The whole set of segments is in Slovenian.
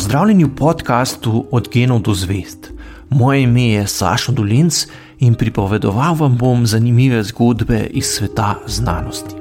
Pozdravljeni v podkastu Od genov do zvest. Moje ime je Sašo Dolinc in pripovedoval vam bom zanimive zgodbe iz sveta znanosti.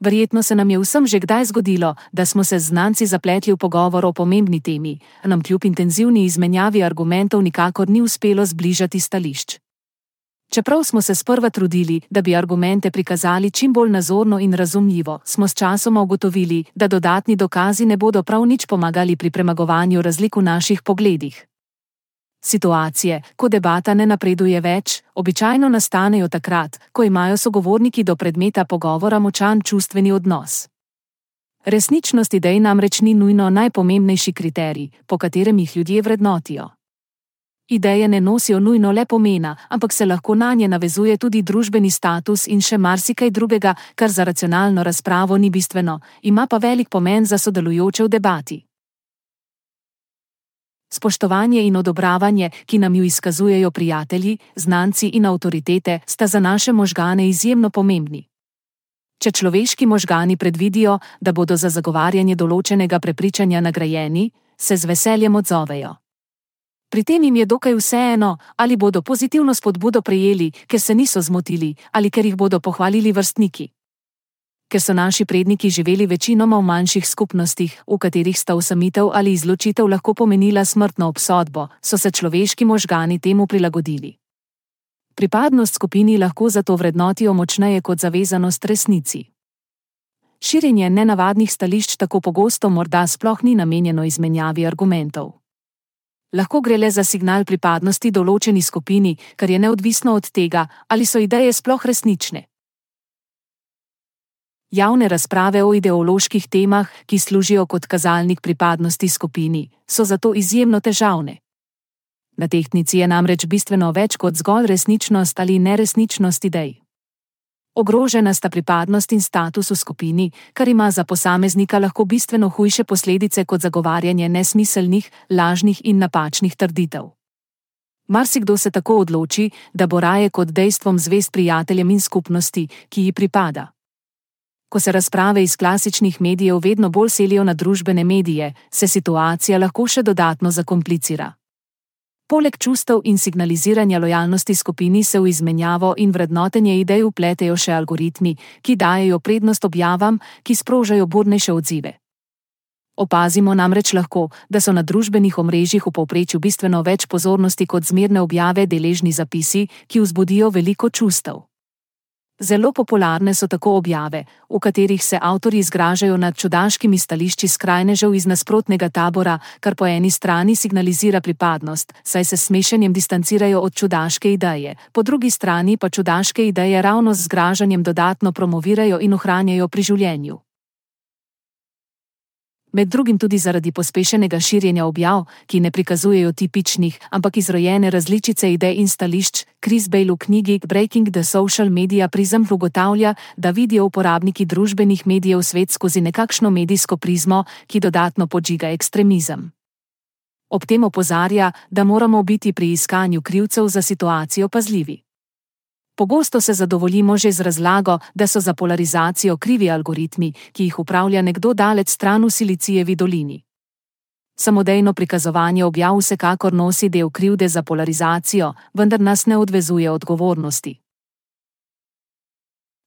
Verjetno se nam je vsem že kdaj zgodilo, da smo se z znanci zapletli v pogovor o pomembni temi, nam kljub intenzivni izmenjavi argumentov nikakor ni uspelo zbližati stališč. Čeprav smo se sprva trudili, da bi argumente prikazali čim bolj nazorno in razumljivo, smo s časoma ugotovili, da dodatni dokazi ne bodo prav nič pomagali pri premagovanju razlik v naših pogledih. Situacije, ko debata ne napreduje več, običajno nastanejo takrat, ko imajo sogovorniki do predmeta pogovora močan čustveni odnos. Resničnost idej namreč ni nujno najpomembnejši kriterij, po katerem jih ljudje vrednotijo. Ideje ne nosijo nujno le pomena, ampak se lahko na nje navezuje tudi družbeni status in še marsikaj drugega, kar za racionalno razpravo ni bistveno, ima pa velik pomen za sodelujoče v debati. Spoštovanje in odobravanje, ki nam jo izkazujejo prijatelji, znanci in avtoritete, sta za naše možgane izjemno pomembni. Če človeški možgani predvidijo, da bodo za zagovarjanje določenega prepričanja nagrajeni, se z veseljem odzovejo. Pri tem jim je dokaj vseeno, ali bodo pozitivno spodbudo prejeli, ker se niso zmotili, ali ker jih bodo pohvalili vrstniki. Ker so naši predniki živeli večinoma v manjših skupnostih, v katerih sta usamitev ali izločitev lahko pomenila smrtno obsodbo, so se človeški možgani temu prilagodili. Pripadnost skupini lahko zato vrednotijo močneje kot zavezanost resnici. Širjenje nenavadnih stališč tako pogosto morda sploh ni namenjeno izmenjavi argumentov lahko gre le za signal pripadnosti določeni skupini, kar je neodvisno od tega, ali so ideje sploh resnične. Javne razprave o ideoloških temah, ki služijo kot kazalnik pripadnosti skupini, so zato izjemno težavne. Na tehtnici je namreč bistveno več kot zgolj resničnost ali neresničnost idej. Ogrožena sta pripadnost in status v skupini, kar ima za posameznika lahko bistveno hujše posledice kot zagovarjanje nesmiselnih, lažnih in napačnih trditev. Marsikdo se tako odloči, da bo raje kot dejstvom zvest prijateljem in skupnosti, ki ji pripada. Ko se razprave iz klasičnih medijev vedno bolj selijo na družbene medije, se situacija lahko še dodatno zakomplicira. Poleg čustev in signaliziranja lojalnosti skupini se v izmenjavo in vrednotenje idej upletejo še algoritmi, ki dajo prednost objavam, ki sprožajo burnejše odzive. Opazimo namreč lahko, da so na družbenih omrežjih v povprečju bistveno več pozornosti kot zmerne objave deležni zapisi, ki vzbudijo veliko čustev. Zelo popularne so tako objave, v katerih se avtori izgražajo nad čudaškimi stališči skrajnežev iz nasprotnega tabora, kar po eni strani signalizira pripadnost, saj se smešenjem distancirajo od čudaške ideje, po drugi strani pa čudaške ideje ravno z zgražanjem dodatno promovirajo in ohranjajo pri življenju med drugim tudi zaradi pospešenega širjenja objav, ki ne prikazujejo tipičnih, ampak izrojene različice idej in stališč. Chris Bale v knjigi Breaking the Social Media Prism ugotavlja, da vidijo uporabniki družbenih medijev svet skozi nekakšno medijsko prizmo, ki dodatno podžiga ekstremizem. Ob tem opozarja, da moramo biti pri iskanju krivcev za situacijo pazljivi. Pogosto se zadovoljimo že z razlago, da so za polarizacijo krivi algoritmi, ki jih upravlja nekdo dalec stran v Silicijevi dolini. Samodejno prikazovanje objav vsekakor nosi del krivde za polarizacijo, vendar nas ne odvezuje odgovornosti.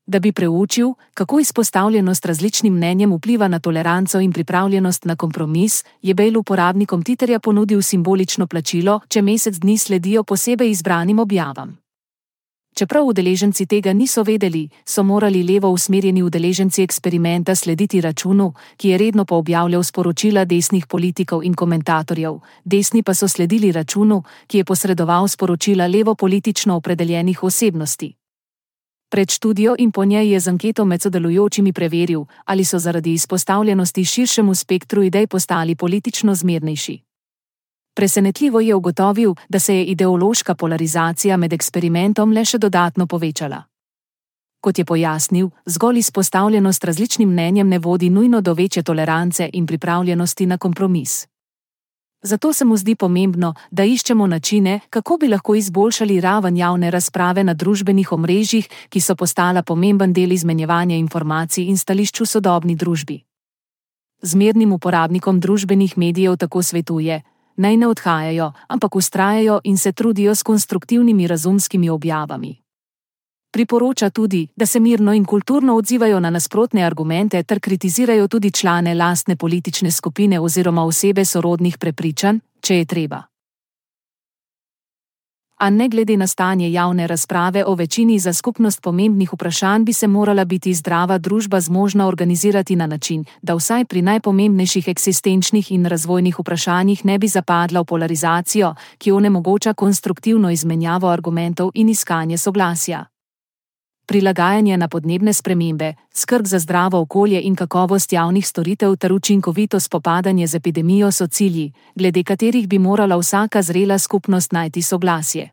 Da bi preučil, kako izpostavljenost različnim mnenjem vpliva na toleranco in pripravljenost na kompromis, je Bejl uporabnikom Titerja ponudil simbolično plačilo, če mesec dni sledijo posebej izbranim objavam. Čeprav udeleženci tega niso vedeli, so morali levo usmerjeni udeleženci eksperimenta slediti računu, ki je redno poobjavljal sporočila desnih politikov in komentatorjev, desni pa so sledili računu, ki je posredoval sporočila levo politično opredeljenih osebnosti. Pred študijo in po njej je z anketo med sodelujočimi preveril, ali so zaradi izpostavljenosti širšemu spektru idej postali politično zmernejši. Presenetljivo je ugotovil, da se je ideološka polarizacija med eksperimentom le še dodatno povečala. Kot je pojasnil, zgolj izpostavljenost različnim mnenjem ne vodi nujno do večje tolerance in pripravljenosti na kompromis. Zato se mu zdi pomembno, da iščemo načine, kako bi lahko izboljšali raven javne razprave na družbenih omrežjih, ki so postala pomemben del izmenjevanja informacij in stališč v sodobni družbi. Zmernim uporabnikom družbenih medijev tako svetuje: naj ne odhajajo, ampak ustrajajo in se trudijo s konstruktivnimi razumskimi objavami. Priporoča tudi, da se mirno in kulturno odzivajo na nasprotne argumente ter kritizirajo tudi člane lastne politične skupine oziroma osebe sorodnih prepričanj, če je treba. A ne glede na stanje javne razprave o večini za skupnost pomembnih vprašanj, bi se morala biti zdrava družba zmožna organizirati na način, da vsaj pri najpomembnejših eksistenčnih in razvojnih vprašanjih ne bi zapadla v polarizacijo, ki onemogoča konstruktivno izmenjavo argumentov in iskanje soglasja prilagajanje na podnebne spremembe, skrb za zdravo okolje in kakovost javnih storitev ter učinkovito spopadanje z epidemijo so cilji, glede katerih bi morala vsaka zrela skupnost najti soglasje.